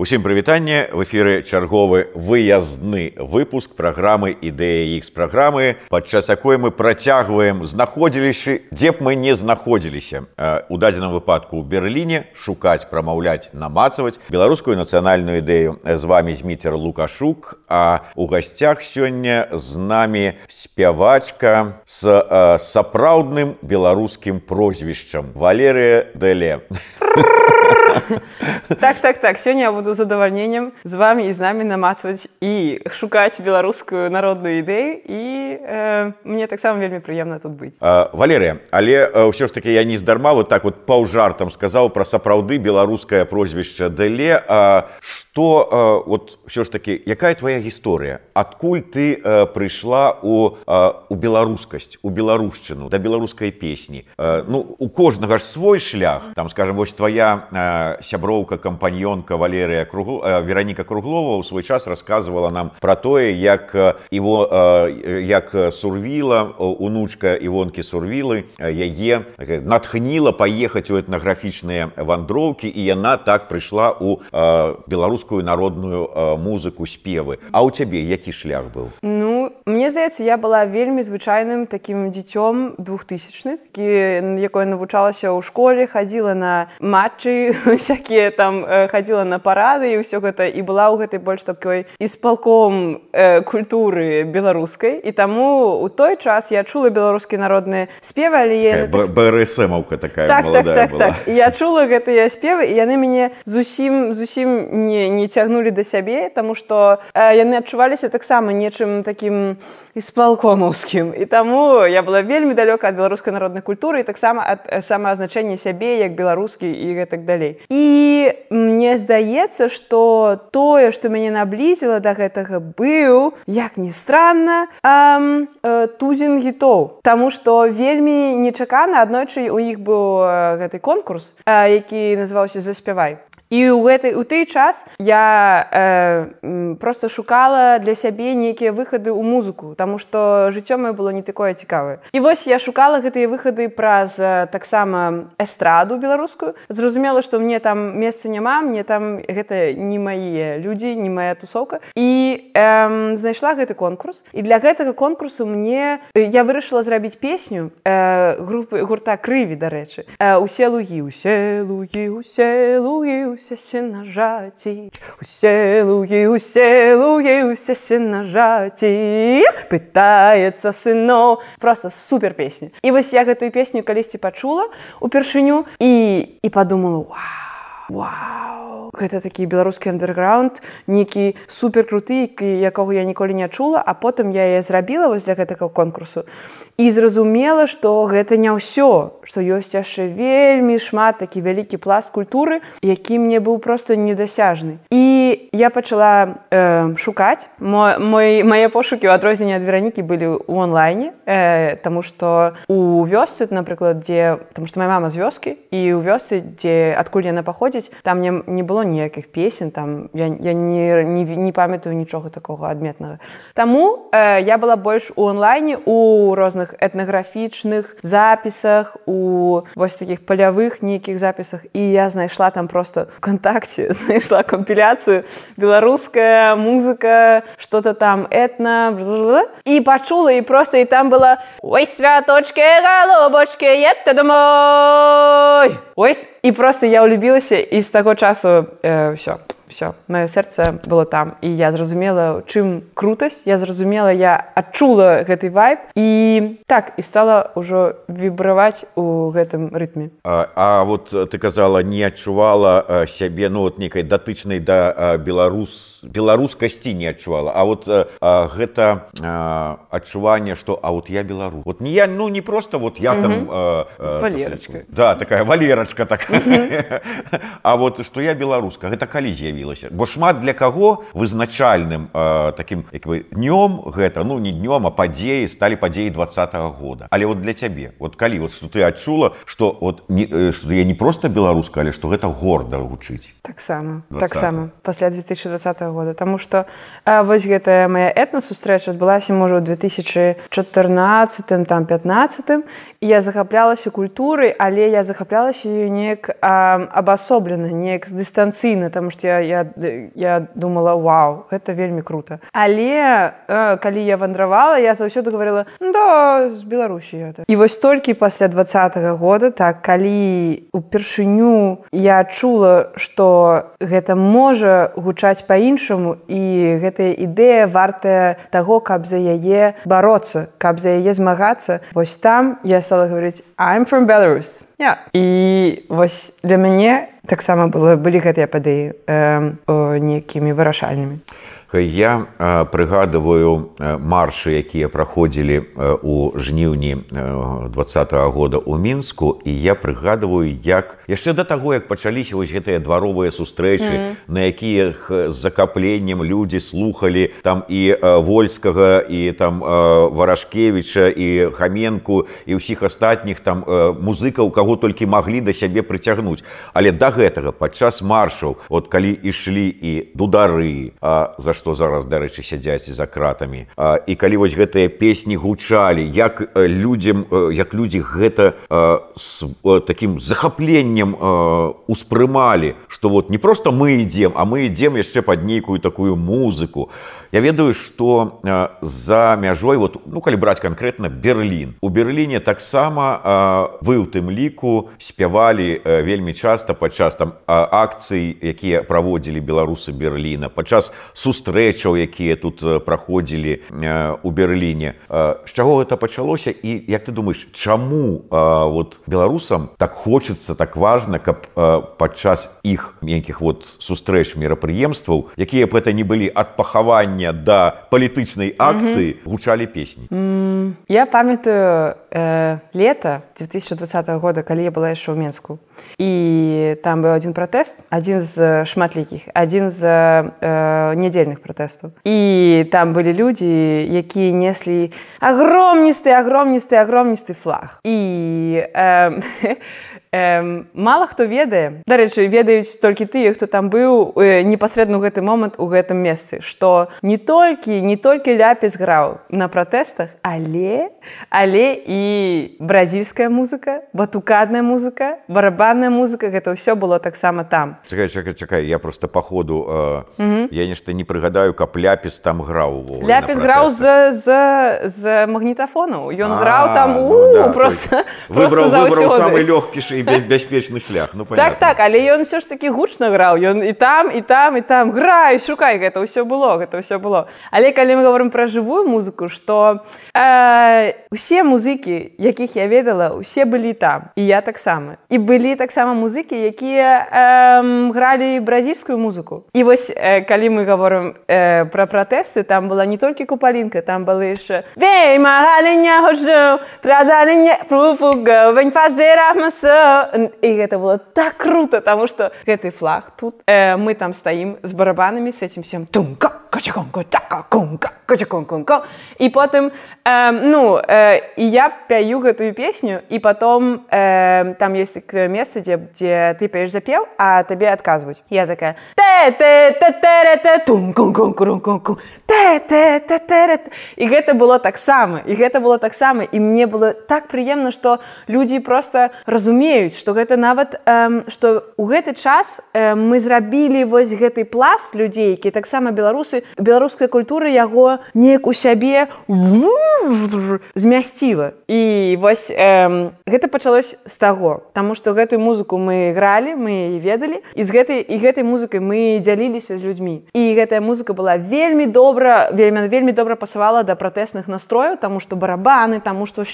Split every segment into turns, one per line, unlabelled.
Усім прывітанне. В эфіры чарговы выязны выпуск праграмы ідэя X праграмы падчас якой мы працягваем знаходзіліся дзе б мы не знаходзіліся. У дадзеным выпадку ў Берліне шукаць прамаўляць намацаваць беларускую нацыянальную ідэю. З вами зміцер лукашук а у гасцях сёння з намі спявачка з сапраўдным беларускім прозвішчам валерыя дэле.
Так так так сёння я буду задавальненнем з вами і з намі намацваць і шукаць беларускую народную ідэю і э, мне таксама вельмі прыемна тут быць
валерыя але ўсё ж таки я не здарма вот так вот паўжартам сказаў пра сапраўды беларускае прозвішча дэле что вот ўсё ж таки якая твоя гісторыя? Адкуль ты прыйшла у у беларускасць у беларушчыну да беларускай песні ну у кожнага ж свой шлях. Там скажем вось твоя сяброўка кампаньёнка валерыя кругу вераніка круглова ў свой час рассказывала нам про тое як его як сурвіла унучка івонкі сурвілы яе натхніла паехаць у этнаграфічныя вандроўкі і яна так прыйшла у беларускую народную музыку спевы. А у цябе які шлях быў
ну мне здаецца я была вельмі звычайным таким дзіцём двухтысячных якое навучалася ў школе хадзіла на матчы всякие там э, хадзіла на парады і ўсё гэта і была ў гэтай больш такой испалком э, культуры беларускай і таму у той час я чула беларускія народныя спевы але
я так... брсмаўка такая
так, так, так, так. я чула гэтыя спевы і яны мяне зусім зусім не не цягнулі да сябе тому что э, яны адчуваліся таксама нечым таким испалкомаўскім і таму я была вельмі далёка ад беларускай народнай культуры і таксама ад э, самаазначэння сябе як беларускі і гэтак далей. І мне здаецца что тое что мяне наблізіла до гэтага быў як ни странно эм, э, тузін гітоў. Таму что вельмі нечакана аднойчы у іх быў гэты конкурс э, які называўся заспявай і ў гэтай у той час я э, просто шукала для сябе нейкія выхады ў музыку тому что жыццё маё было не такое цікавае. І вось я шукала гэтыя выхады праз таксама эстраду беларускую. Зразумела что мне там месца няма мне там гэта не мае людзі не моя тусовка і э, знайшла гэты конкурс. І для гэтага конкурсу мне я вырашыла зрабіць песню э, групы гурта крыві дарэчы. Э, усе лугі усе лугі усе лугі усе усе лугі усе лугі усе сенажаці пытаецца сыноў просто супер песня. І вось я гэтую песню калісьці пачула упершыню і і подумала вау Вау! Гэта такі беларускі андерграунд, нейкі суперкруты, якога я ніколі не чула, а потым я яе зрабіла вось для гэтага конкурсу. І зразумела, што гэта не ўсё, што ёсць яшчэ вельмі шмат такі вялікі пласт культуры, які мне быў проста недасяжны. І я пачала э, шукаць мой, мае пошукі ў адрозненне ад веранікі былі ў онлайне, э, Таму што у вёсцы, напрыклад, дзе там што моя мама з вёскі і ў вёсцы, дзе адкуль яна паходзіць, ходзіць там не, не было ніякіх песен там я, я не, не, не памятаю нічога такого адметнага Таму э, я была больш у онлайне у розных этнаграфічных запісах у вось таких палявых нейкіх запісах і я знайшла там просто кантакце знайшла кампіляцыю беларуская музыка что-то там этна і пачула і просто і там была ой святочки галобочки это домой! Ось. І просто я улюбілася і з таго часу э, все все маё сэрца было там і я зразумела чым крутасць. Я зразумела я адчула гэты вайб. І так і стала ўжо вібраваць у гэтым рытме.
А, а вот ты казала не адчувала сябе ну вот некай датычнай да беларус беларускасці не адчувала. А вот а, гэта адчуванне что а вот я беларус вот не я ну не просто вот я там а,
валерочка.
Да такая валерочка такая. А вот что я беларуска гэта калі з'явіла з'явілася. Бо шмат для каго вызначальным э, таким як бы днём гэта ну не днём а падзеі сталі падзеі двадцатого года. Але вот для цябе вот калі вот что ты адчула что вот не, э, что я не просто беларуска але что гэта горда гучыць.
Таксама таксама пасля 2020 года. Тому что э, вось гэтая моя этна сустрэча адбылася можа у 2014 там 15 я захаплялася культурай але я захаплялася ее неяк абасоблена неяк дыстанцыйна там что я я я думала вау гэта вельмі круто але э, калі я вандравала я заўсёды говорила «Ну да з беларусі это і вось толькі пасля двадцатого года так калі упершыню я чула что гэта можа гучаць по-іншаму і гэтая ідэя вартая того каб за яе бароться каб за яе змагацца вось там я стала говорить I'm from Belarus yeah. і вось для мяне таксама было былі гэтыя падыі э, нейкімі вырашальнымі
я прыгадываю маршы якія праходзілі у жніўні двадцатого года у мінску і я прыгадываю як яшчэ да таго як пачаліся вось гэтыя дваровыя сустрэчы mm -hmm. на якіх з закапленнем людзі слухали там і вольскага і там варажкевича і хаменку і ўсіх астатніх там музыкаў каго толькі маглі да сябе прыцягнуць але да гэтага падчас маршаў от калі ішлі і дудары за што зараз дарэчы сядзяць за кратамі. І калі вось гэтыя песні гучалі як людзям як людзі гэта с таким захапленнем успрымалі что вот не просто мы ідзем а мы ідзем яшчэ под нейкую такую музыку Я ведаю, што за мяжой вот, ну, калі браць канкрэтна Берлін. У Берліне таксама вы ў тым ліку спявалі вельмі часта падчас там акцый, якія праводзілі беларусы Берліна, падчас сустрэчаў, якія тут праходзілі у Берліне. З чаго гэта пачалося і як ты думаеш, чаму вот, беларусам так хочацца так важна, каб падчас іх нейкіх вот, сустрэч мерапрыемстваў, якія б гэта не былі ад пахавання раўнання да палітычнай акцыі гучалі песні
mm, я памятаю э, лета 2020 года калі я была яшчэ ў менску і там быў адзін пратэст адзін з шматлікіх адзін з э, нядзельных пратэстаў і там былі людзі якія неслі агромністы агромністы агромністы флаг. І э, Эм, мала хто ведае. Дарэчы ведаюць толькі тыя хто там быў э, непасрэдна ў гэты момант у гэтым месцы што не толькі не толькі ляпіс граў на пратэстах але але і бразільская музыка батукадная музыка барабанная музыка гэта ўсё было таксама там.
Чакай, чакай, чакай я просто по ходу э, я нешта не прыгадаю каб ляпіс там граў
ляпіс граў за за з магнітафонаў. Ён граў там ну, да, просто
выбраў самый лёгкі ш бяспечны шлях ну,
так так але ён все ж таки гучна граў ён і там і там і там. Грай шукай гэта ўсё было гэта ўсё было. Але калі мы говорим про жывую музыку что э, усе музыкі якіх я ведала усе былі там і я таксама. І былі таксама музыкі якія э, гралі бразільскую музыку. І вось э, калі мы говорим э, про пратэсты там была не толькі купалінка там было яшчэ веймагалення хожу празалення пруфуга вень фазера маса і гэта было так круто тому что гэты флаг тут. Э, мы там стаім з барабанамі с этим всем тумка і потым э, ну э, і я пяю гэтую песню і потом э, там есть месца дзе дзе ты пееш запеў а табе адказваюць я такая і гэта было таксама і гэта было таксама і мне было так прыемна что людзі просто разумеюць что гэта нават что у гэты час мы зрабілі вось гэты пласт людзей які таксама беларусы беларускай культуры яго неяк у сябе змясціла. І вось э, гэта пачалось з таго Таму што гэтую музыку мы гралі мы ведалі і з гэтай і гэтай музыкай мы дзяліліся з людзьмі. І гэтая музыка была вельмі добра вельмі вельмі добра пасавала да пратэсных настрояў таму што барабаны таму што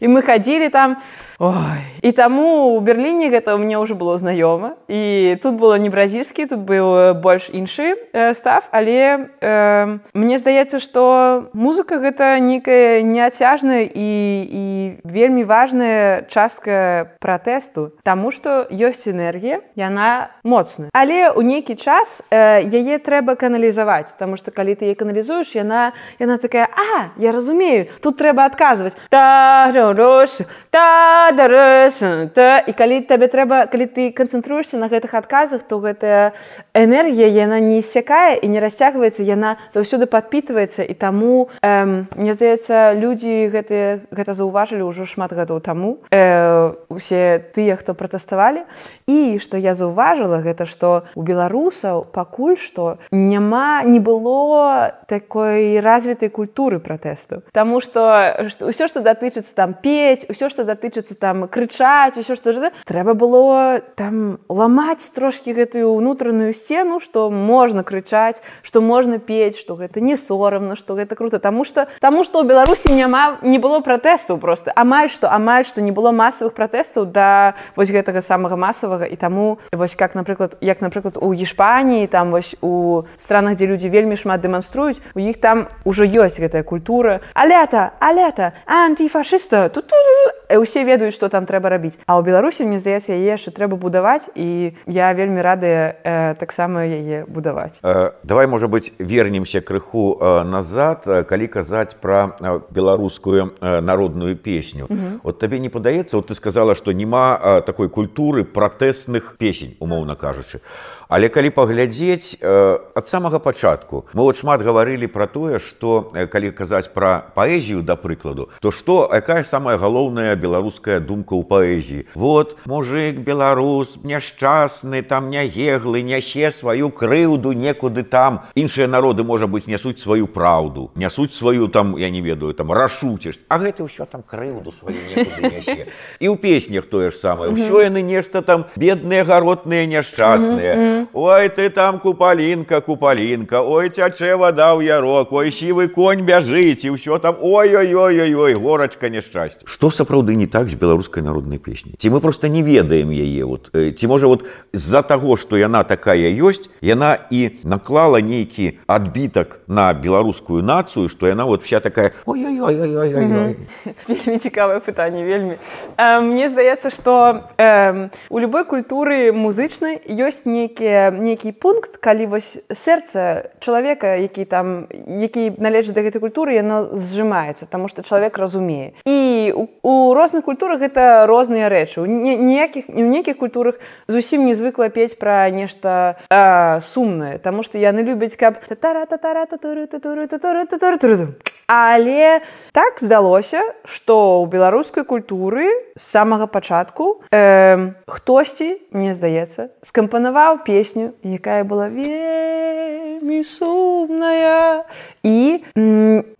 і мы хадзілі там Ой. і таму у Берліне гэта мне ўжо было знаёма і тут было не бразільскі тут быў больш іншы э, став але э, мне здаецца што музыка гэта нейкая неацяжная і, і вельмі важная частка пратэсту Таму што ёсць энергія яна моцная. Але ў нейкі час э, яе трэба каналізаваць Таму што калі ты як аналізуеш яна яна такая А я разумею тут трэба адказваць та та та і калі табе трэба калі ты канцэнтруешся на гэтых адказах то гэтая энергія яна не сякае і не расцягваецца яна заўсёды падпітваецца. І таму эм, мне здаецца людзі гэтыя гэта заўважылі ўжо шмат гадоў таму э, усе тыя хто пратэставалі. І што я заўважыла гэта што у беларусаў пакуль што няма не было такой развітай культуры пратэсту. Таму што ўсё што датычыцца там пець усё што датычыцца там крычаць усё што трэба было там ламаць трошки гэтую ўнутраную сцену што можна крычаць што можна пець што гэта не сорамна што гэта круто. Таму што таму што ў беларусі няма не было пратэстаў просто. Амаль што амаль што не было масавых пратэстаў да вось гэтага самага масавага і таму вось как напрыклад як напрыклад у Гішпаніі там вось у странах дзе людзі вельмі шмат дэманструюць у іх там ужо ёсць гэтая культура. Алята алята антифашыста тут усе ведаюць што там трэба рабіць а ў беларусі мне здаецца яе яшчэ трэба будаваць і я вельмі радыя э, таксама яе будаваць
э, давай можа быть вернемся крыху э, назад калі казаць пра беларускую э, народную песню. Вот табе не падаецца вот ты сказала што няма э, такой культуры пратэсных песень умоўна кажучы Але калі паглядзець э, ад самага пачатку мы вот шмат гаварылі пра тое што э, калі казаць пра паэзію да прыкладу то што якая самая галоўная беларуская думка ў паэзіі? Вот мужик беларус няшчасны там нягеглы нясе сваю крыўду некуды там. Іншыя народы можа быць нясуць сваю праўду нясуць сваю там я не ведаю там рашуцішь а гэта ўсё там крыўду сваю і ў песнях тое ж самае. Ўсё яны нешта там бедныя гаротныя няшчасныя Ой ты там купалінка купалінка Ой цячэ вода ў ярок ой сівы конь бяжыць і ўсё там ой-ой-ой-ой горачка няшчасце Што сапраўды не так з беларускай народнай песні ці мы просто не ведаем яе вот ці можа вот з-за таго што яна такая ёсць яна і наклала нейкі адбітак на беларускую нацыю што яна вот вся такая ой-ой-ой-ой-ой
вельмі цікавае пытанне вельмі. Мне здаецца што у любой культуры музычнай ёсць нейкі нейкі нейкі пункт калі вось сэрца чалавека які там які належыць да гэтай культуры яно зжимаецца тому что чалавек разумее. І у, у розных культурах гэта розныя рэчы. Ніякіх не ў нейкіх культурах зусім не звыкла пець пра нешта сумнае тому что яны любяць каб татара татара татары татары татары татары татары Але так здалося, што ў беларускай культуры з самага пачатку э, хтосьці, мне здаецца, скампанаваў песню, якая была вельмі сумная. І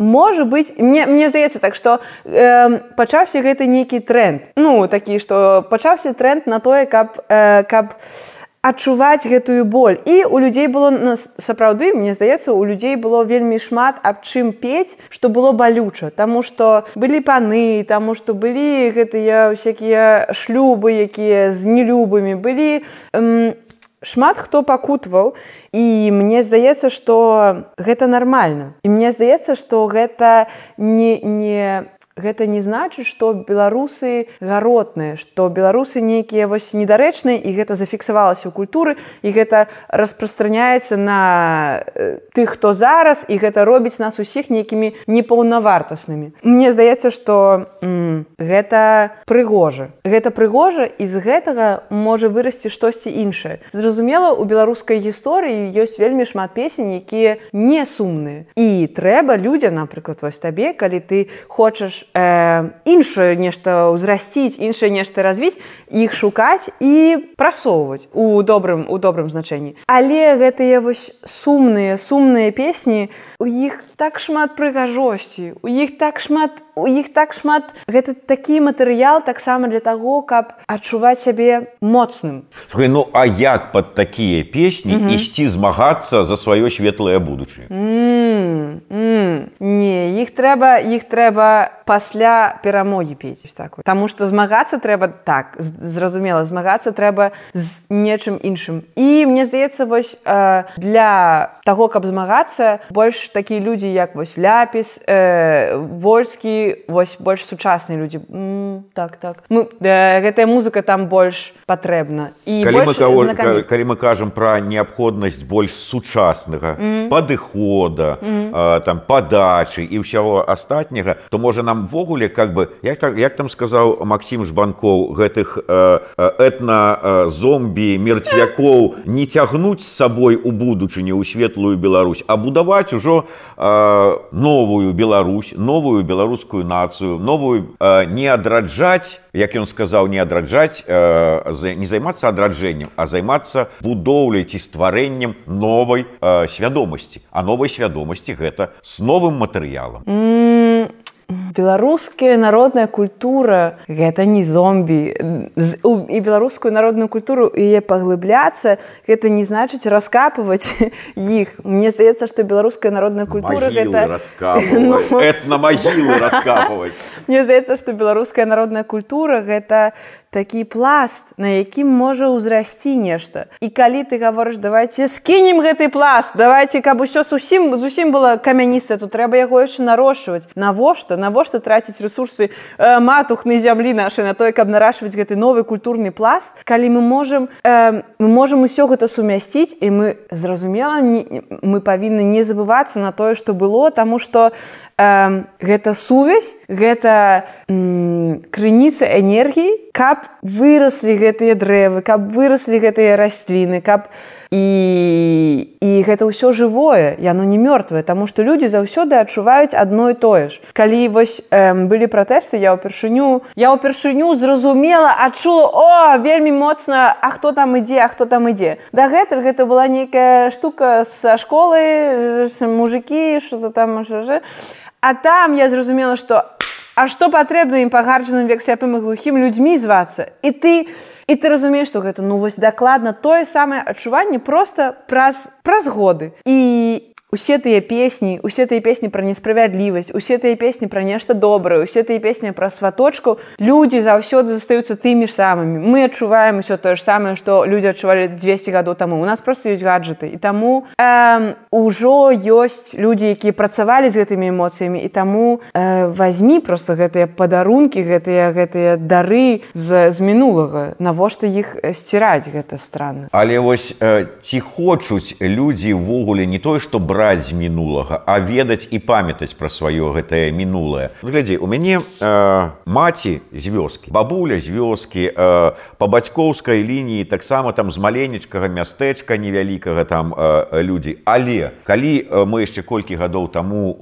можа быць, мне, мне здаецца так, што э, пачаўся гэты нейкі тренд. Ну такі, што пачаўся тренд на тое, каб, э, каб адчуваць гэтую боль і у людзей было сапраўды мне здаецца у людзей было вельмі шмат аб чым пець што было балюча Таму што былі паны таму што былі гэтыя всякія шлюбы якія з нелюбымі былі эм, шмат хто пакутваў і мне здаецца што гэта нармальна. І мне здаецца што гэта не не гэта не значыць што беларусы гаротныя што беларусы нейкія вось недарэчныя і гэта зафіксавалася ў культуры і гэта распрастраняецца на э, тых хто зараз і гэта робіць нас усіх нейкімі непаўнавартаснымі. Мне здаецца што гэта прыгожа. Гэта прыгожа і з гэтага можа вырасці штосьці іншае. Зразумела у беларускай гісторыі ёсць вельмі шмат песень якія не сумныя. І трэба людзям напрыклад вось табе калі ты хочаш э, іншае нешта ўзрасціць іншае нешта развіць іх шукаць і прасоўваць у добрым у добрым значэнні але гэтыя вось сумныя сумныя песні у іх так шмат прыгажосці у іх так шмат у іх так шмат. Гэта такі матэрыял таксама для таго каб адчуваць сябе моцным.
Слухай, ну а як под такія песні mm -hmm. ісці змагацца за сваё светлае будучае?
Mm -hmm. не іх трэба іх трэба пасля перамогі пець так Таму што змагацца трэба так зразумела змагацца трэба з нечым іншым. І мне здаецца вось э, для таго каб змагацца больш такія людзі як вось ляпіс э, вольскі вось больш сучасныя людзі. Так так. Ну э, гэтая музыка там больш патрэбна.
І калі мы, кого, калі мы кажам пра неабходнасць больш сучаснага mm падыхода mm э, там падачы і ўсяго астатняга то можа нам намвогуле как бы як, як там сказаў Макссім жбанкоў гэтых э, этна э, зомбі мерцвякоў не цягнуць з сабой у будучыню ў светлую Беларусь а будаваць ужо э, новую Беларусь новую беларускую нацыю новую э, не адраджаць як ён сказаў не адраджаць э, не займацца адраджэннем а займацца будоўляй ці стварэннем новай э, свядомасці. А новай свядомасці гэта з новым матэрыялам.
Mm беларуская народная культура гэта не зомбі. І беларускую народную культуру яе паглыбляцца гэта не значыць раскапываць іх. Мне здаецца што беларуская народная культура гэта
ну, на раскапывать
мне здаецца што беларуская народная культура гэта такі пласт на якім можа ўзрасці нешта. І калі ты гаворыш давайте скінем гэты пласт давайте каб усё зусім зусім было камяніста то трэба яго яшчэ нарошчваць навошта? Навошта траціць ресурсы э, матухны зямлі нашы на тое каб нарашваць гэты новы культурны пласт? Калі мы можем э, мы можем усё гэта сумясціць і мы зразумела не, мы павінны не забывацца на тое што было таму што э, гэта сувязь гэта крыніца энергіі каб выраслі гэтыя дрэвы каб выраслі гэтыя расліны каб і і гэта ўсё жывое яно не мёртвае таму што людзі заўсёды адчуваюць адно і тое ж. Калі вось э, былі пратэсты я ўпершыню я ўпершыню зразумела адчула о вельмі моцна а хто там ідзе а хто там ідзе дагэтуль гэта была нейкая штука са школы мужикі что-то там жа а там я зразумела што А што патрэбна ім пагарджаным век сляпым і глухім людзьмі звацца? І ты і ты разумееш што гэта ну вось дакладна тое самае адчуванне просто праз праз годы. І усе тыя песні усе тыя песні пра несправядлівасць усе тыя песні пра нешта добрае усе тыя песні пра сваточку людзі заўсёды застаюцца тымі ж самымі. Мы адчуваем усё тое ж самае што людзі адчувалі 200 гадоў таму. У нас просто ёсць гаджеты і таму э, ўжо ёсць людзі якія працавалі з гэтымі эмоцыямі і таму э, возьми просто гэтыя падарункі гэтыя гэтыя дары з, з мінулага. Навошта іх сціраць гэта странно
але вось э, ці хочуць людзі ўвогуле не тое што браць браць з мінулага а ведаць і памятаць пра сваё гэтае мінулае. Ну, глядзі у мяне э, маці з вёскі бабуля з вёскі э, по бацькоўскай лініі таксама там з маленечкага мястэчка невялікага там э, людзі. Але калі э, мы яшчэ колькі гадоў таму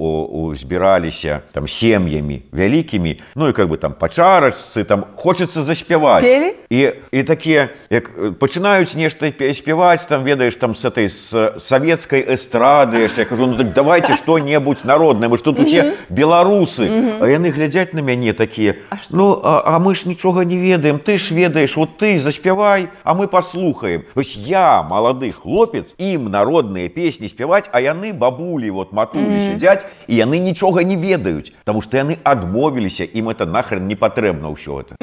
збіраліся там сем'ямі вялікімі ну і как бы там па чарачцы там хочацца заспяваць.
Пелі?
і і такія як пачынаюць нешта спяваць там ведаеш там с этой з савецкай эстрады я кажу ну так давайте что-небудзь народное мы что тут усе беларусы а яны глядзяць на мяне такія ну а, мы ж нічога не ведаем ты ж ведаеш вот ты заспявай а мы послухаем ось я малады хлопец ім народныя песні спяваць а яны бабулі вот матулі сядзяць і яны нічога не ведаюць тому что яны адмовіліся ім это нахрен не патрэбна ўсё это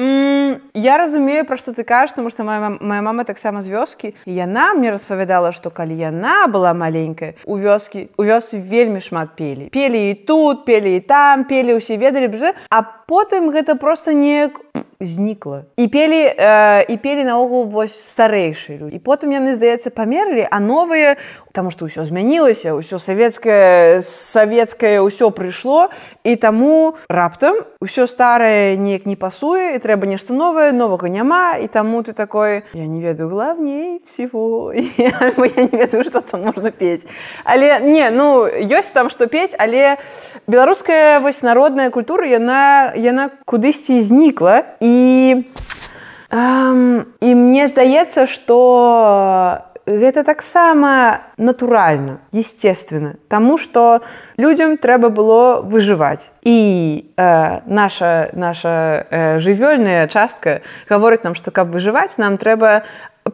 я разумею пра што ты кажаш тому что моя моя мама таксама з вёскі яна мне распавядала што калі яна была маленькая у вёскі вёскі у вёсы вельмі шмат пелі. Пелі і тут пелі і там пелі ўсе ведалі б а потым гэта просто неяк знікла. І пелі э, і пелі наогул вось старэйшыя людзі. І потым яны здаецца памерлі а новыя Таму што ўсё змянілася ўсё савецкае савецкае ўсё прыйшло і таму раптам усё старае неяк не пасуе і трэба нешта новае новага няма і таму ты такой я не ведаю главней всего я не ведаю што там можна пець але не ну ёсць там што пець але беларуская вось народная культура яна яна кудысьці знікла і эм, і мне здаецца што гэта таксама натуральна естественно тому что людям трэба было выжываць. І э, наша наша э, жывёльная частка гаворыць нам что каб выжываць нам трэба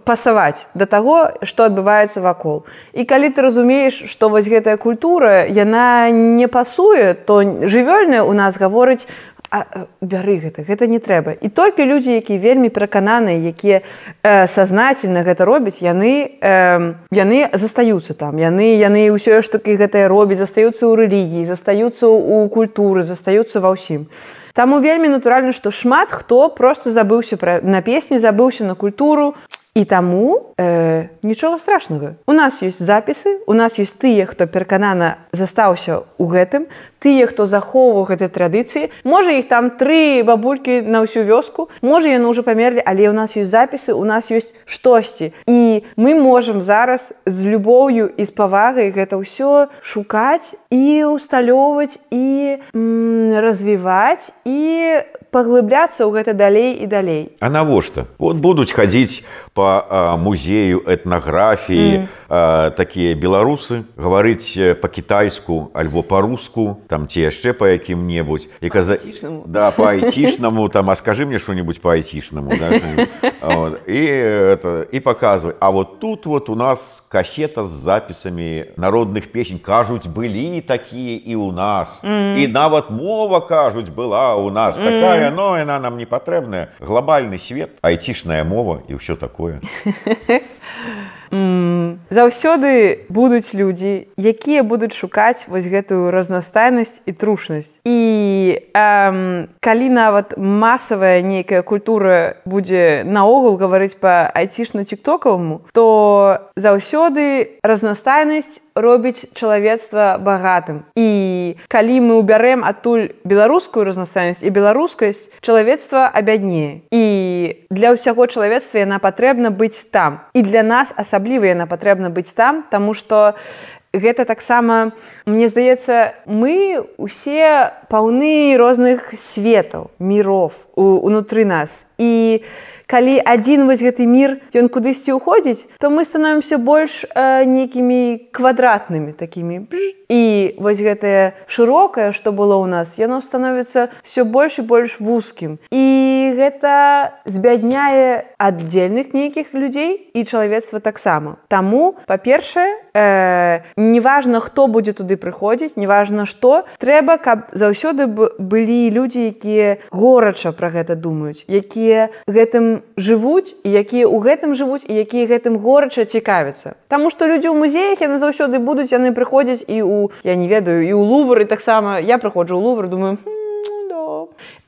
пасаваць да таго што адбываецца вакол. І калі ты разумееш што вось гэтая культура яна не пасуе то жывёльная у нас гаворыць бяры гэта гэта не трэба. І толькі людзі якія вельмі перакананыя якія э, сазнательна гэта робяць яны э, яны застаюцца там. Яны яны ўсё ж такі гэтае робяць застаюцца ў рэлігіі застаюцца ў культуры застаюцца ва ўсім. Таму вельмі натуральна што шмат хто просто забыўся пра на песні забыўся на культуру. І таму э, нічога страшнага. У нас ёсць запісы, у нас ёсць тыя, хто пераканана застаўся ў гэтым, тыя, хто захоўваў гэтай традыцыі. Можа іх там тры бабулькі на ўсю вёску. Можа яны ўжо памерлі, але ў нас ёсць запісы, у нас ёсць штосьці. І мы можам зараз з любоўю і з павагай гэта ўсё шукаць і усталёўваць і развіваць і паглыбляцца ў гэта далей і далей.
А навошта? Вот будуць хадзіць по музею этнаграфіі mm. такія беларусы гаварыць по-кітайску альбо по-руску там ці яшчэ по якім-небудзь і каза да по айцішнаму там а скажи мне что-нибудь по айцішнаму да? і это і показывай. А вот тут вот у нас кассета з запісамі народных песень кажуць былі такія і у нас. Mm. і нават мова кажуць была у нас. Mm. такая но яна нам не патрэбная глобальны свет айцішная мова і ўсё такое такое
заўсёды будуць людзі якія будуць шукаць вось гэтую разнастайнасць і трушнасць. І эм, калі нават масавая нейкая культура будзе наогул гаварыць па айцішна тиктокаваму то заўсёды разнастайнасць робіць чалавецтва багатым. І калі мы ўбярэм адтуль беларускую разнастайнасць і беларускасць чалавецтва абяднее. І для ўсяго чалавецтва яна патрэбна быць там. І для нас асабліва яна патрэбна быць там тому что гэта таксама мне здаецца мы усе паўны розных светаў міров унутры нас. І у калі адзін вось гэты мір ён кудысьці ўходзіць то мы становімся больш э, нейкімі квадратнымі такімі. І вось гэтае шырокае што было ў нас яно становіцца все больш і больш вузкім. І гэта збядняе аддзельных нейкіх людзей і чалавецтва таксама. Таму па-першае э, неважна хто будзе туды прыходзіць неважна што трэба каб заўсёды былі людзі якія горача пра гэта думаюць якія гэтым жывуць якія ў гэтым жывуць і якія гэтым горача цікавяцца. Таму што людзі ў музеях яны заўсёды будуць яны прыходзяць і ў я не ведаю і ў лувары таксама. Я прыходжу ў лувр думаю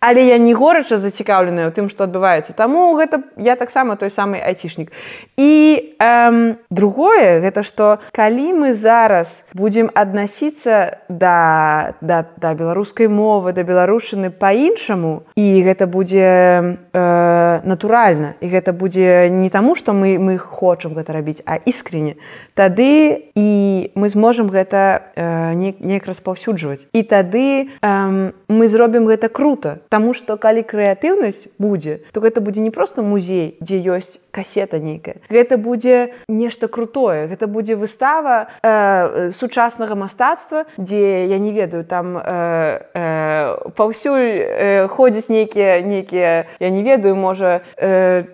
але я не горача зацікаўленая ў тым што адбываецца. Таму гэта я таксама той самы айцішнік. І эм, другое гэта што калі мы зараз будзем аднасіцца да, да, да беларускай мовы да беларушыны па-іншаму і гэта будзе э, натуральна і гэта будзе не таму што мы мы хочам гэта рабіць а іскренне тады і мы зможам гэта э, неяк распаўсюджваць. І тады э, мы зробім гэта круто Таму што калі крэатыўнасць будзе, то гэта будзе не проста музей, дзе ёсць касета нейкая. Гэта будзе нешта крутое. Гэта будзе выстава э, сучаснага мастацтва, дзе я не ведаю там э, э, паўсюль э, ходзяць нейкія нейкія я не ведаю можа э,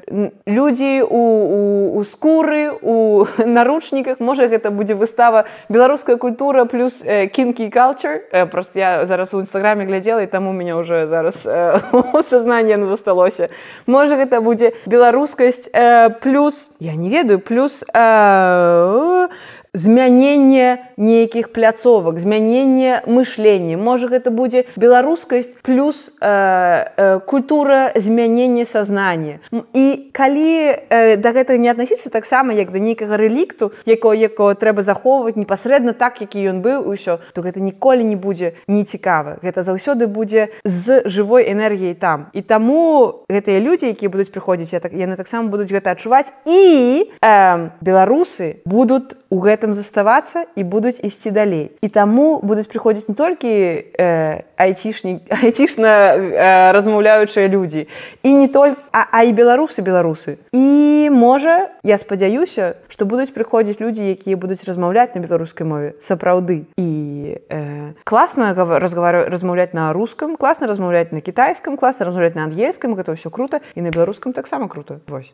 людзі у, у, у скуры у наручніках можа гэта будзе выстава беларуская культура плюс э, кінкі калчар э, просто я зараз у нстаграме глядзела і там у меня уже зараз у сазнанне на засталося можа гэта будзе беларускасць э, плюс я не ведаю плюс э, змянение нейкіх пляцовак змянение мышлення можа гэта будзе беларускасць плюс э, э, культура змянення сознания. І калі э, да гэтага не аднасіцца таксама як да нейкага рэлікту якого якого трэба захоўваць непасрэдна так які ён быў усё то гэта ніколі не будзе не цікава гэта заўсёды будзе з жывой энергіяй там. І таму гэтыя людзі якія будуць прыходзіць я так яны таксама будуць гэта адчуваць. І э, беларусы будуць у гэта гэтым заставацца і будуць ісці далей. І таму будуць прыходзіць не толькі э, айцішні айцішна э, размаўляючыя людзі і не только а, а і беларусы беларусы і можа я спадзяюся што будуць прыходзіць людзі якія будуць размаўляць на беларускай мове сапраўды. І э, класна разговар размаўляць на рускам класна размаўляць на кітайскім класна размаўляць на ангельскім гэта ўсё круто і на беларускам таксама круто. Вось.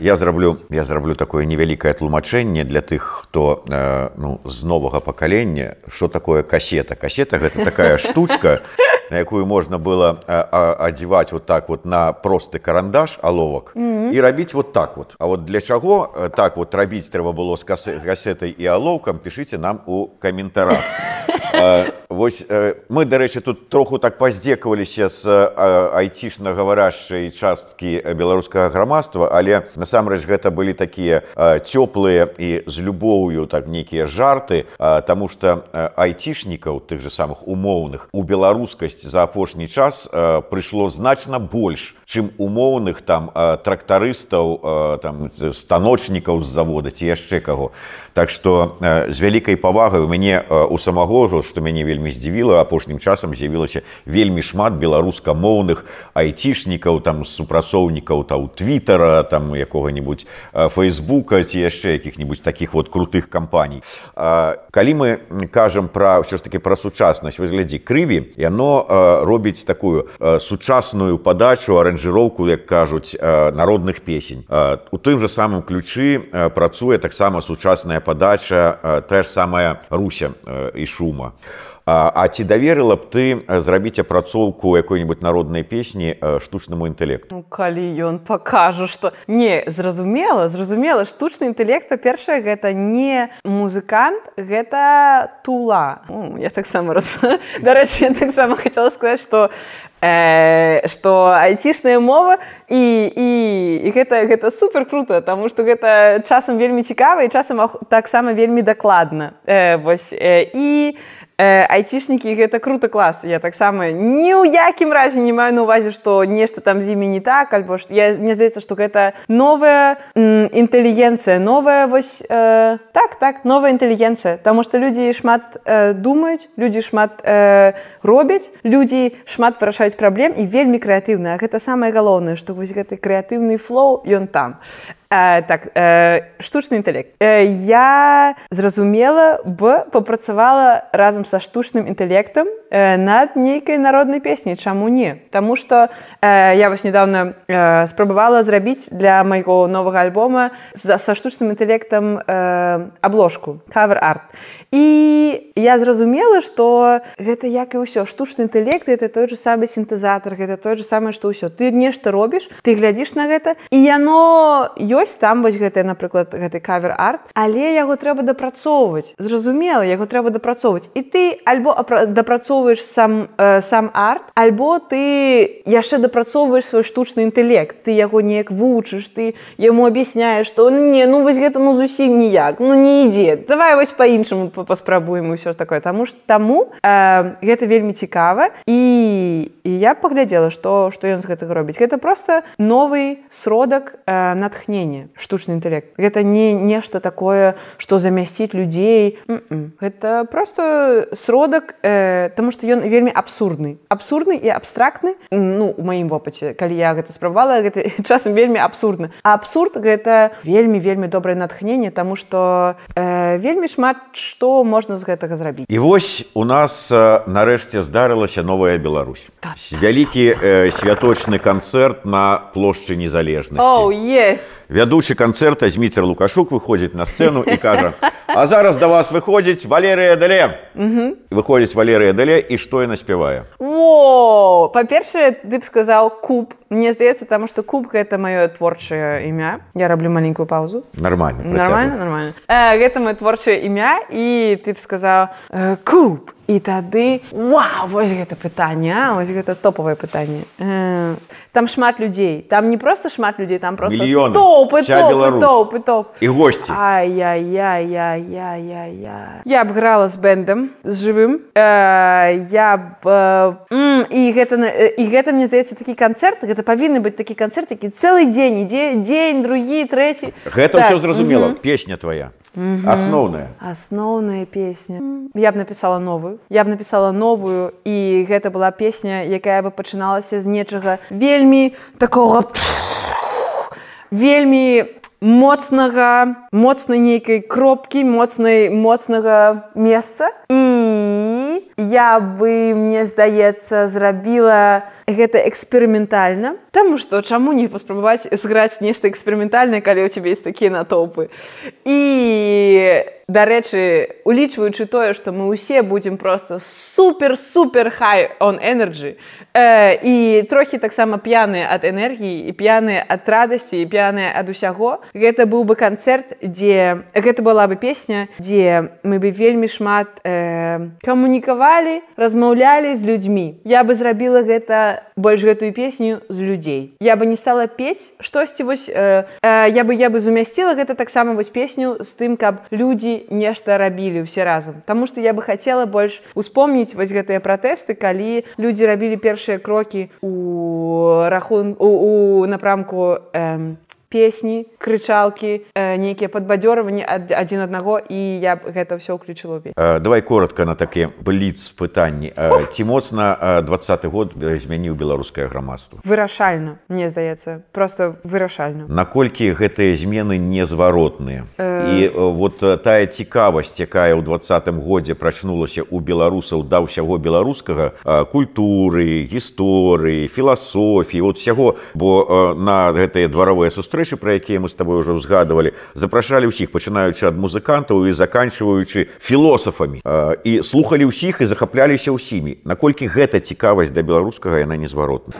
я зраблю я зраблю такое невялікае тлумачэнне для тых хто ну з новага пакалення. Что такое касета? Касета гэта такая штучка на якую можна было адзіваць вот так вот на просты карандаш аловак mm -hmm. і рабіць вот так вот. А вот для чаго так вот рабіць трэба было з касетай і алоўкам пішыце нам у каментарах Вось мы дарэчы тут троху так паздзекаваліся з айцішна гаварашчай часткі беларускага грамадства але насамрэч гэта былі такія цёплыя і з любоўю так нейкія жарты Таму что айцішнікаў тых же самых умоўных у беларускасць за апошні час прыйшло значна больш чым умоўных там трактарыстаў там станочнікаў з завода ці яшчэ каго. Так што з вялікай павагай у мяне у самагожу што мяне вельмі здзівіла апошнім часам з'явілася вельмі шмат беларускамоўных айцішнікаў там супрацоўнікаў там твиттера там якога-нибудь фейсбука ці яшчэ якіх-нибудь таких вот крутых кампаній. Калі мы кажам пра ўсё ж таки пра сучаснасць выглядзі крыві яно робіць такую сучасную падачу аранжыроўку як кажуць народных песень. У тым же самым ключы працуе таксама сучасная падача тая ж самая руся і шума А, а ці даверыла б ты зрабіць апрацоўку якой-нибудь народнай песні штучнаму інтэлекту
ну, калі ён пакажа что не зразумела зразумела штучны інтэлект першае гэта не музыкант гэта тула ну, я таксама раз дарэчы таксама хотела сказаць што э, айцішная мова і, і, і гэта, гэта супер круто, таму што гэта часам вельмі цікава і часам таксама вельмі дакладна. Э, вось, э, і Э, айцішнікі гэта круто клас я таксама ні ў якім разе не маю на увазе што нешта там з імі не так альбо ж я мне здаецца што гэта новая інтэлігенцыя новая вось э, так так новая інтэлігенцыя Таму што людзі шмат э, думаюць людзі шмат э, робяць людзі шмат вырашаюць праблем і вельмі крэатыўна гэта самае галоўнае што вось гэты крэатыўны флоу ён там Э, так э, штучны інтэлект э, я зразумела б папрацавала разам са штучным інтэлектам э, над нейкай народнай песні чаму не Таму что э, я вось недавно э, спрабавала зрабіць для майго новага альбома за, са штучным інтэлектам э, обложку cover арт і я зразумела что гэта як і ўсё штучны інтэлект это той же самы сінтэзатор гэта той же самае что ўсё. Ты нешта робіш ты глядзіш на гэта і яно ёсць там вось гэтый напрыклад гэты кавер арт але яго трэба дапрацоўваць. Зразумела яго трэба дапрацоўваць. І ты альбо дапрацоўваеш сам э, сам арт альбо ты яшчэ дапрацоўваеш свой штучны інтэлект. Ты яго неяк вучыш ты яму аб'ясняеш что не ну вось гэта ну зусім ніяк ну не ідзе давай вось по-іншаму паспрабуем ўсё ж такое. Таму ж таму э, гэта вельмі цікава. І, і я паглядзела што што ён з гэтага робіць гэта просто новы сродак э, натхнення штучны інтэлект гэта не нешта такое што замясціць людзей М -м. гэта просто сродак э, тому что ён вельмі абсурдны абсурдны і абстрактны ну у маім вопыце калі я гэта спрабавала гэта часам вельмі абсурдна абсурд гэта вельмі вельмі добрае натхнение тому что э, вельмі шмат што што можна з гэтага зрабіць
і вось у нас нарэшце здарылася новая Беларусь так. вялікі э, святочны канцэрт на плошчы незалежнасці
oh, yes.
Вядучы канцэрта зміцер лукашук выходзіць на сцэну і кажа А зараз да вас выходзіць валерыя дале выходзіць валерыя дале і што яна спявае
о па-першае ты б сказаў куб мне здаецца таму што куб гэта маё творчае імя я раблю маленькую паузу.
Нормально
нормально нормально. Э, гэта мое творчае імя і ты б сказаў э, куб і тады Вау, вось гэта пытанне ось гэта топавае пытанне э, там шмат людзей там не просто шмат людзей там просто
Мільёны.
топы топы, топ
і госці
я я я я я я я б грала з бэндам з жывым э, я б э, і гэта і гэта мне здаецца такі канцэрт гэта павінны быць такі канцэрт які цэлы дзень ідзе дзень другі трэці
гэта так. ўсё зразумела. mm -hmm. песня твоя асноўная
асноўная песня. Я б написала новую. Я б написала новую і гэта была песня якая бы пачыналася з нечага вельмі такого вельмі моцнага моцнай нейкай кропкі моцнай моцнага месца. І я бы мне здаецца зрабіла гэта эксперыментальна Таму што чаму не паспрабаваць зграць нешта эксперыментальнае калі ў цябе есть такія натоўпы. І дарэчы улічваючы тое што мы ўсе будзем просто супер супер хай он энерджі э, і трохі таксама п'яныя ад энергіі і п'яныя ад радасці і п'яныя ад усяго гэта быў бы канцэрт дзе гэта была бы песня дзе мы бы вельмі шмат э, камунікавалі размаўлялі з людзьмі. Я бы зрабіла гэта больш гэтую песню з людзей я бы не стала пець штосьці вось э, э, я бы я бы зумясціла гэта таксама вось песню з тым каб людзі нешта рабілі ўсе разам Таму што я бы хацела больш успомніць вось гэтыя пратэсты калі людзі рабілі першыя крокі у рахун у, у напрамку э, песні крычалкі э, нейкія падбадзёрванні ад адзін аднаго і я б гэта ўсё ўключыла
э, давай коротко на такі бліц пытанні. Э, ці моцна двадцаты год змяніў беларускае грамадства?
Вырашальна мне здаецца просто вырашальна.
Наколькі гэтыя змены незваротныя? Э... і вот тая цікавасць якая ў двадцатым годзе прачнулася у беларусаў да ўсяго беларускага культуры гісторыі філасофіі от усяго. Бо на гэтыя дваровыя сустрэчы сустрэчы пра якія мы с тобой уже ўзгадывалі запрашалі ўсіх пачынаючы ад музыкантаў і заканчиваючы філосафамі і слухали ўсіх і захапляліся ўсімі. Наколькі гэта цікавасць да беларускага яна незваротна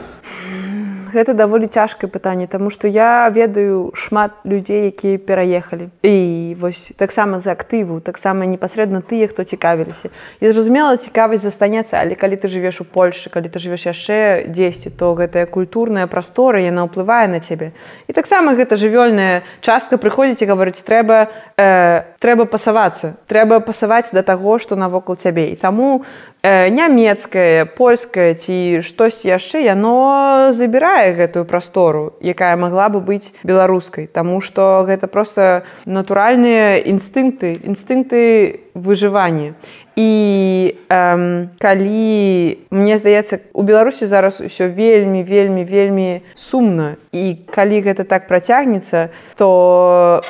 гэта даволі цяжкае пытанне тому что я ведаю шмат людзей якія пераехалі і вось таксама за актыву таксама непасрэдна тыя хто цікавіліся. І зразумела цікавасць застанецца але калі ты жывеш у польльше калі ты жывеш яшчэ 10 то гэтая культурная прастора яна ўплывае на цябе. І таксама гэта жывёльная частка прыходзіць і гаварыць трэба э, трэба пасавацца. Трэба пасаваць да таго што навокал цябе. І таму э, нямецкае польскае ці штось яшчэ яно забірае гэтую прастору якая магла бы быць беларускай. Таму што гэта просто натуральныя інстынкты інстынкты выжывання. І эм, калі мне здаецца у беларусі зараз усё вельмі вельмі вельмі сумна. І калі гэта так працягнецца то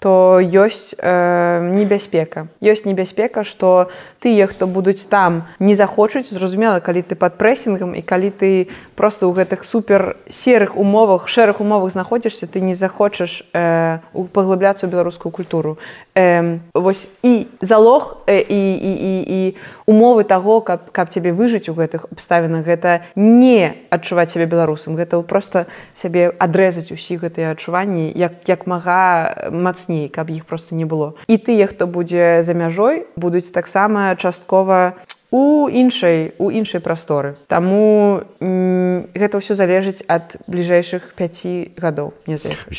то ёсць э, небяспека. Ёсць небяспека што тыя хто будуць там не захочуць. Зразумела калі ты под прэсінгам і калі ты просто ў гэтых супер серых умовах шэрых умовах знаходзішся ты не захочаш э, паглыбляцца ў беларускую культуру. Э, вось і залог э, і, і, і, і умовы таго каб каб цябе выжыць у гэтых абставінах гэта не адчуваць сябе беларусам. Гэта просто сябе адрэзаць усіх гэтыя адчуванні як як мага мацней мацней каб іх просто не было і тыя хто будзе за мяжой будуць таксама часткова у іншай у іншай прасторы. Таму гэта ўсё залежыць ад бліжэйшых 5 гадоў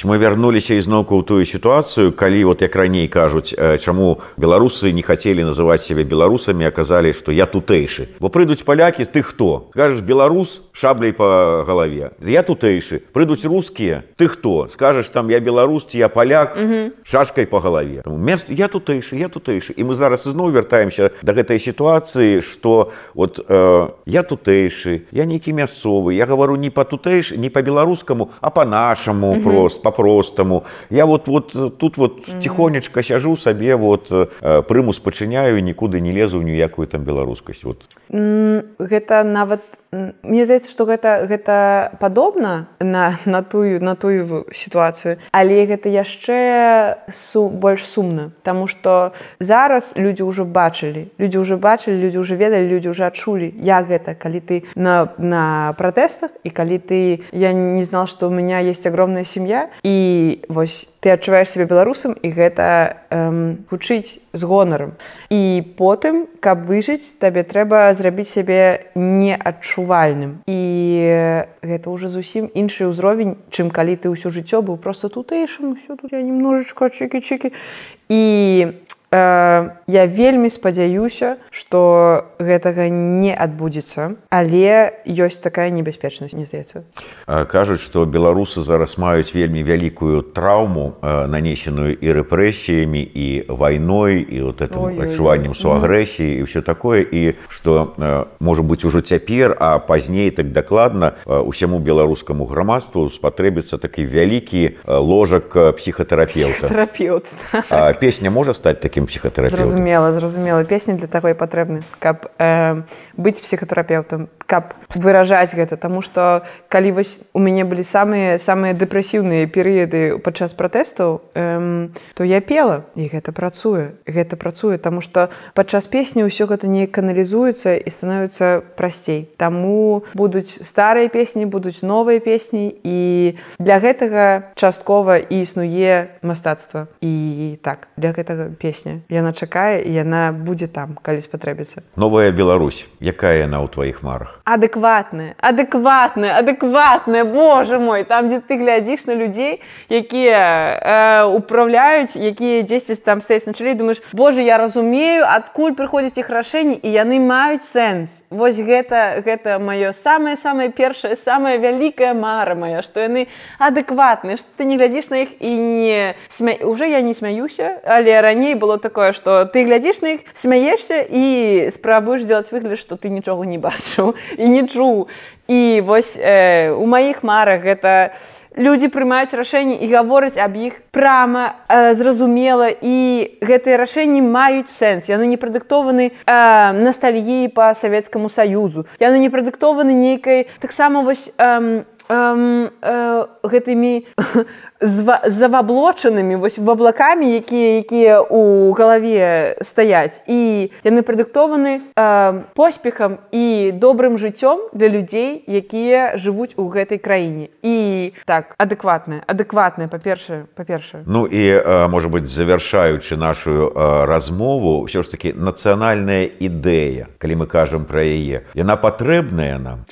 мы вярнуліся ізноўку ў тую сітуацыю калі вот як раней кажуць чаму беларусы не хацелі называць сябе беларусамі аказалі што я тутэйшы. Бо прыйдуць палякі ты хто? Кажаш беларус шабляй по галаве. Я тутэйшы. Прыйдуць рускія ты хто? Скажаш там я беларус ці я паляк шашкай по галаве. Мест я тутэйшы я тутэйшы. І мы зараз ізноў вяртаемся да гэтай сітуацыі что вот э, я тутэйшы я нейкі мясцовы я говорю не по тутэйш не по-беларускаму а по-нашаму угу. прост по-простаму я вот вот тут вот угу. тихонечка сяжу сабе вот э, прыму спачыняю нікуды не лезу ніякую там беларускасць вот
гэта нават Мне здаецца, што гэта, гэта падобна на, на тую на тую сітуацыю, але гэта яшчэ су, больш сумна, Таму што зараз людзі ўжо бачылі. Людзі ўжо бачылі, людзі ўжо ведалі, людзі ўжо адчулі, як гэта, калі ты на, на пратэстах і калі ты я не знал, што ў меня есть огромная сям'я і вось ты адчуваеш сябе беларусам і гэта эм, гучыць з гонарам. І потым, каб выжыць, табе трэба зрабіць сябе неадчувальным. І гэта ўжо зусім іншы ўзровень, чым калі ты ўсё жыццё быў просто тутэйшым, усё тут я немножечко чыкі-чыкі. І я вельмі спадзяюся что гэтага не адбудзецца але ёсць такая небяспечнасць не здаецца.
Кажуць что беларусы зараз маюць вельмі вялікую траўму нанесеную і рэпрэсіямі і вайной і вот этим адчуваннем суагрэсіі і все такое. І что можа быть ужо цяпер а пазней так дакладна усяму беларускаму грамадству спатрэбіцца такі вялікі ложак псіхатэрапеўта.
Терапеўт
песня можа стаць таким псіхатэрапеўтам
зразумела зразумела. Песня для такой патрэбны каб э, быць псіхатэрапеўтам каб выражаць гэта Таму што калі вось у мяне былі самыя самыя дэпрэсіўныя перыяды падчас пратэстаў эм, то я пела і гэта працуе гэта працуе Таму што падчас песні ўсё гэта не каналізуецца і становіцца прасцей Таму будуць старыя песні будуць новыя песні і для гэтага часткова і існуе мастацтва. І так для гэтага песня яна чакае і яна будзе там калі спатрэбіцца.
Новая Беларусь. Якая яна ў тваіх марах?
Адэкватная адэкватная адэкватная Боже мой. Там дзе ты глядзіш на людзей якія э, управляюць якія дзесьці там стаяць на чале думаешь Боже я разумею адкуль прыходзяць іх рашэнні і яны маюць сэнс Вось гэта гэта маё самае самае першае самая вялікая мара моя што яны адэкватныя што ты не глядзіш на іх і не смя... уже я не смяюся але раней было такое что ты глядзіш на іх смяешься і спрабуеш делать выгляд что ты нічога не бачыў і не чуў і вось э, у маіх марах гэта людзі прымаюць рашэнні і гавораць аб іх прама э, зразумела і гэтыя рашэнні маюць сэнс яны не прадыктованы э, ностальгіі по савецкаму саюзу яны не прадыктованы нейкай таксама вось э, э, э, гэтымі заваблочанымі вось ваблакамі якія якія у галаве стаяць і яны прадыктованы э, поспехам і добрым жыццём для людзей якія жывуць у гэтай краіне. І так адэкватная адэкватная па-першае па-першае.
Ну і э, можа быть завяршаючы нашу э, размову ўсё ж таки нацыянальная ідэя калі мы кажам пра яе. Яна патрэбная нам?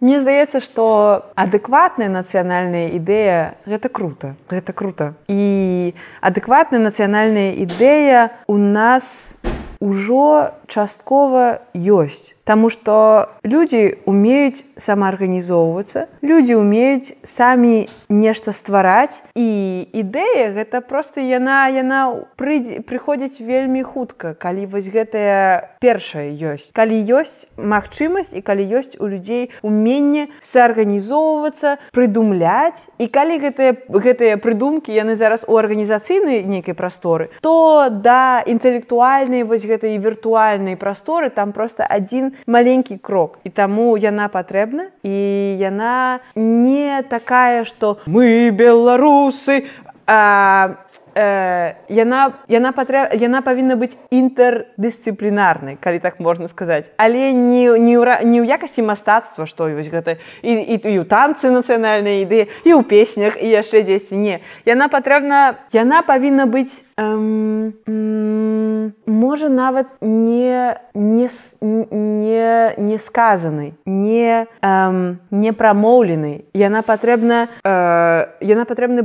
Мне здаецца што адэкватная нацыянальная ідэя гэта круто гэта круто. І адэкватная нацыянальная ідэя у нас ўжо часткова ёсць Таму што людзі умеюць самаарганізоўвацца, людзі умеюць самі нешта ствараць і ідэя гэта проста яна яна прыходзіць вельмі хутка, калі вось гэтая першая ёсць. Калі ёсць магчымасць і калі ёсць у людзей уменне саарганізоўвацца, прыдумляць і калі гэтыя, гэтыя прыдумкі яны зараз у арганізацыйнай нейкай прасторы, то да інтэлектуальнай вось гэтай віртуальнай прасторы там проста адзін маленькі крок. І таму яна патрэбна і яна не такая што мы беларусы а э, яна яна патрэ... яна павінна быць інтэрдысцыплінарнай калі так можна сказаць. Але не не ў, не ў якасці мастацтва што вось гэта і, і, і ў танцы нацыянальнай ідэі і ў песнях і яшчэ дзесьці. Не яна патрэбна яна павінна быць эм, эм, можа нават не не не не сказанай не эм, не прамоўленай. Яна патрэбна э, яна патрэбна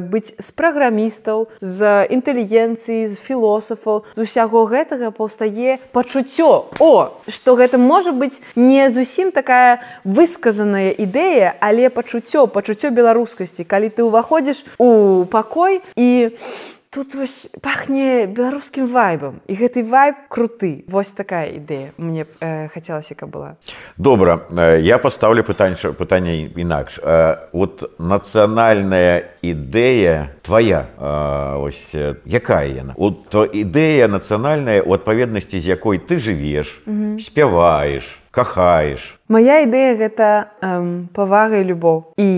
быць з праграмістаў з інтэлігенцыі з філосафаў з усяго гэтага паўстае пачуццё. О што гэта можа быць не зусім такая высказаная ідэя але пачуццё пачуццё беларускасці. Калі ты ўваходзіш у пакой і у тут вось пахне беларускім вайбам і гэты вайб круты вось такая ідэя мне э, хацелася каб была.
Добра. Э, я пастаўлю пытанне пытанне інакш э, вот нацыянальная ідэя твоя э, ось якая яна? Вот то ідэя нацыянальная у адпаведнасці з якой ты жывеш спяваеш кахаеш
Мая ідэя гэта эм, павага і любоў і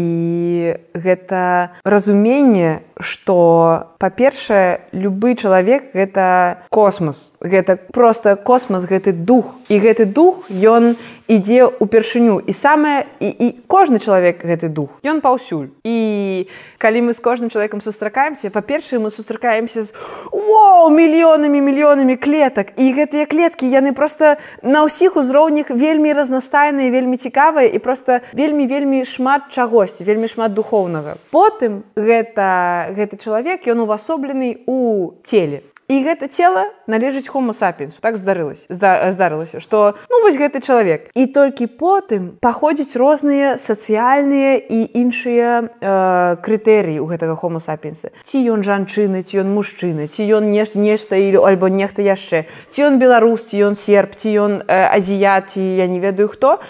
гэта разуменне, што па-першае, любы чалавек гэта космос. Гэта проста космос, гэты дух. І гэты дух ён ідзе ўпершыню і самае і, і кожны чалавек гэты дух. Ён паўсюль. І калі мы з кожным чалавекам сустракаемся, па-першае, мы сустракаемся з Воу, мільёнамі мільёнамі клетак. І гэтыя клеткі яны проста на ўсіх узроўнях вельмі разнастайны файныя вельмі цікавыя і просто вельмі вельмі шмат чагосьці вельмі шмат духоўнага. Потым гэта гэты чалавек ён увасоблены у целе і гэта цела належыць homo сапенсу так здарылася здарылася что ну вось гэты чалавек. І толькі потым паходзяць розныя сацыяльныя і іншыя э, крытэрыі у гэтага homo сапенса ці ён жанчыны ці ён мужчына ці ён не нешта или альбо нехта яшчэ. Ці ён беларус ці ён серп ці ён э, азіят ці я не ведаю хто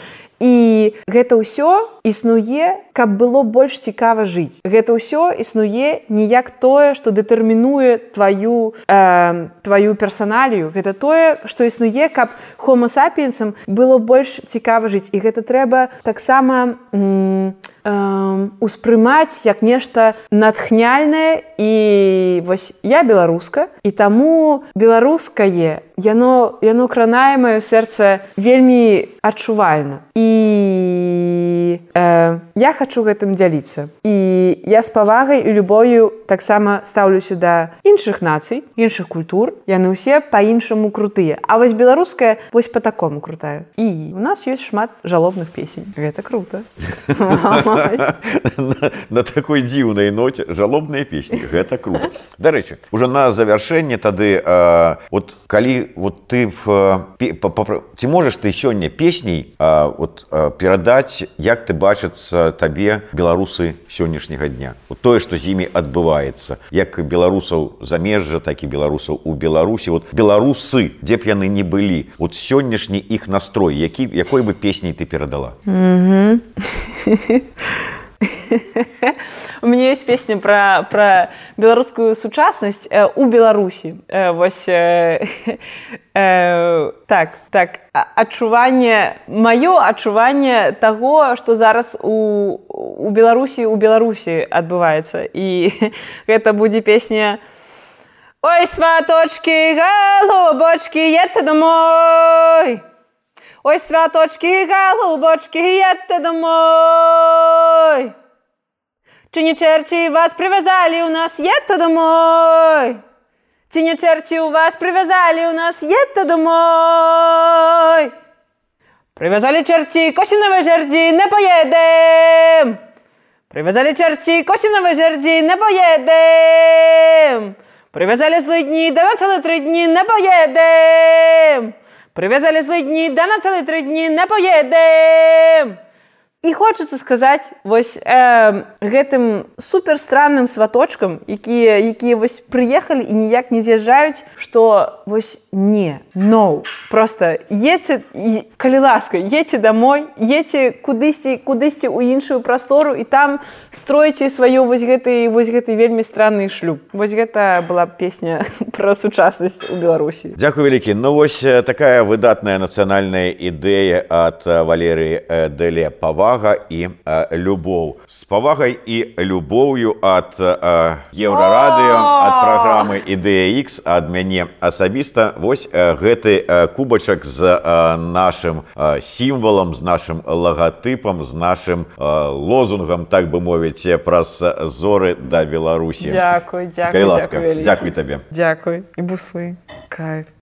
і гэта ўсё існуе каб было больш цікава жыць. Гэта ўсё існуе ніяк тое што дэтэрмінуе твою э, твою персаналію. Гэта тое што існуе каб homo сапіенсам было больш цікава жыць. І гэта трэба таксама успрымаць як нешта натхняльнае. І вось я беларуска і таму беларускае яно яно кранае маё сэрца вельмі адчувальна. І э, я хочу гэтым дзяліцца. І я з павагай і любою таксама стаўлюся да іншых нацый іншых культур. Яны ўсе по-іншаму крутыя. А вось беларуская вось по такому крутаю. І у нас ёсць шмат жалобных песень. Гэта круто
на такой дзіўнай ноце жалобныя песні гэта круто. Дарэчы уже на завяршэнне тады вот калі вот ты ці можаш ты сёння песней вот перадаць як ты бачыцца табе беларусы сённяшняга дня? Вот тое што з імі адбываецца. Як беларусаў замежжа так і беларусаў у беларусі. Вот беларусы дзе б яны не былі. Вот сённяшні іх настрой які якой бы песняй ты перадала
у меня есть песня про про беларускую сучаснасць э, у беларусі э, вось э, так так адчуванне маё адчуванне таго што зараз у у беларусі у беларусі адбываецца і гэта будзе песня ой сваточки галубочки это домой Ой, святочки, голубочки, едьте домой. Чи не черті вас привязали у нас, едьте домой. Чи не черті у вас привязали у нас, едьте домой. Привязали черті, косінові жерді, не поїдем. Привязали черті, косінові жерді, не поїдем. Привязали злидні, де на цілі три дні не поїдем. Привязали злі дні, да на цілі три дні не поїдем. І хочацца сказаць вось э, гэтым суперстранным сваточкам якія якія вось прыехалі і ніяк не з'язджаюць што вось не но no. просто едце калі ласка едце домой едце кудысьці кудысьці ў іншую прастору і там стройце сваю вось гэты вось гэты вельмі странны шлюб. Вось гэта была песня про сучаснасць у беларусі.
Дякую вялікі. Ну вось такая выдатная нацыянальная ідэя ад валеры дэле пава павага і э, любоў. З павагай і любоўю ад э, еўрарадыё ад праграмы ідэX ад мяне асабіста. Вось э, гэты э, кубачак з э, нашим э, сімвалам з нашим лагатыпам з нашим э, лозунгам так бы мовіць праз зоры да беларусі.
Дякуй, дякуй,
ласка дзякуй табе.
Дзякуй і буслы. Кайф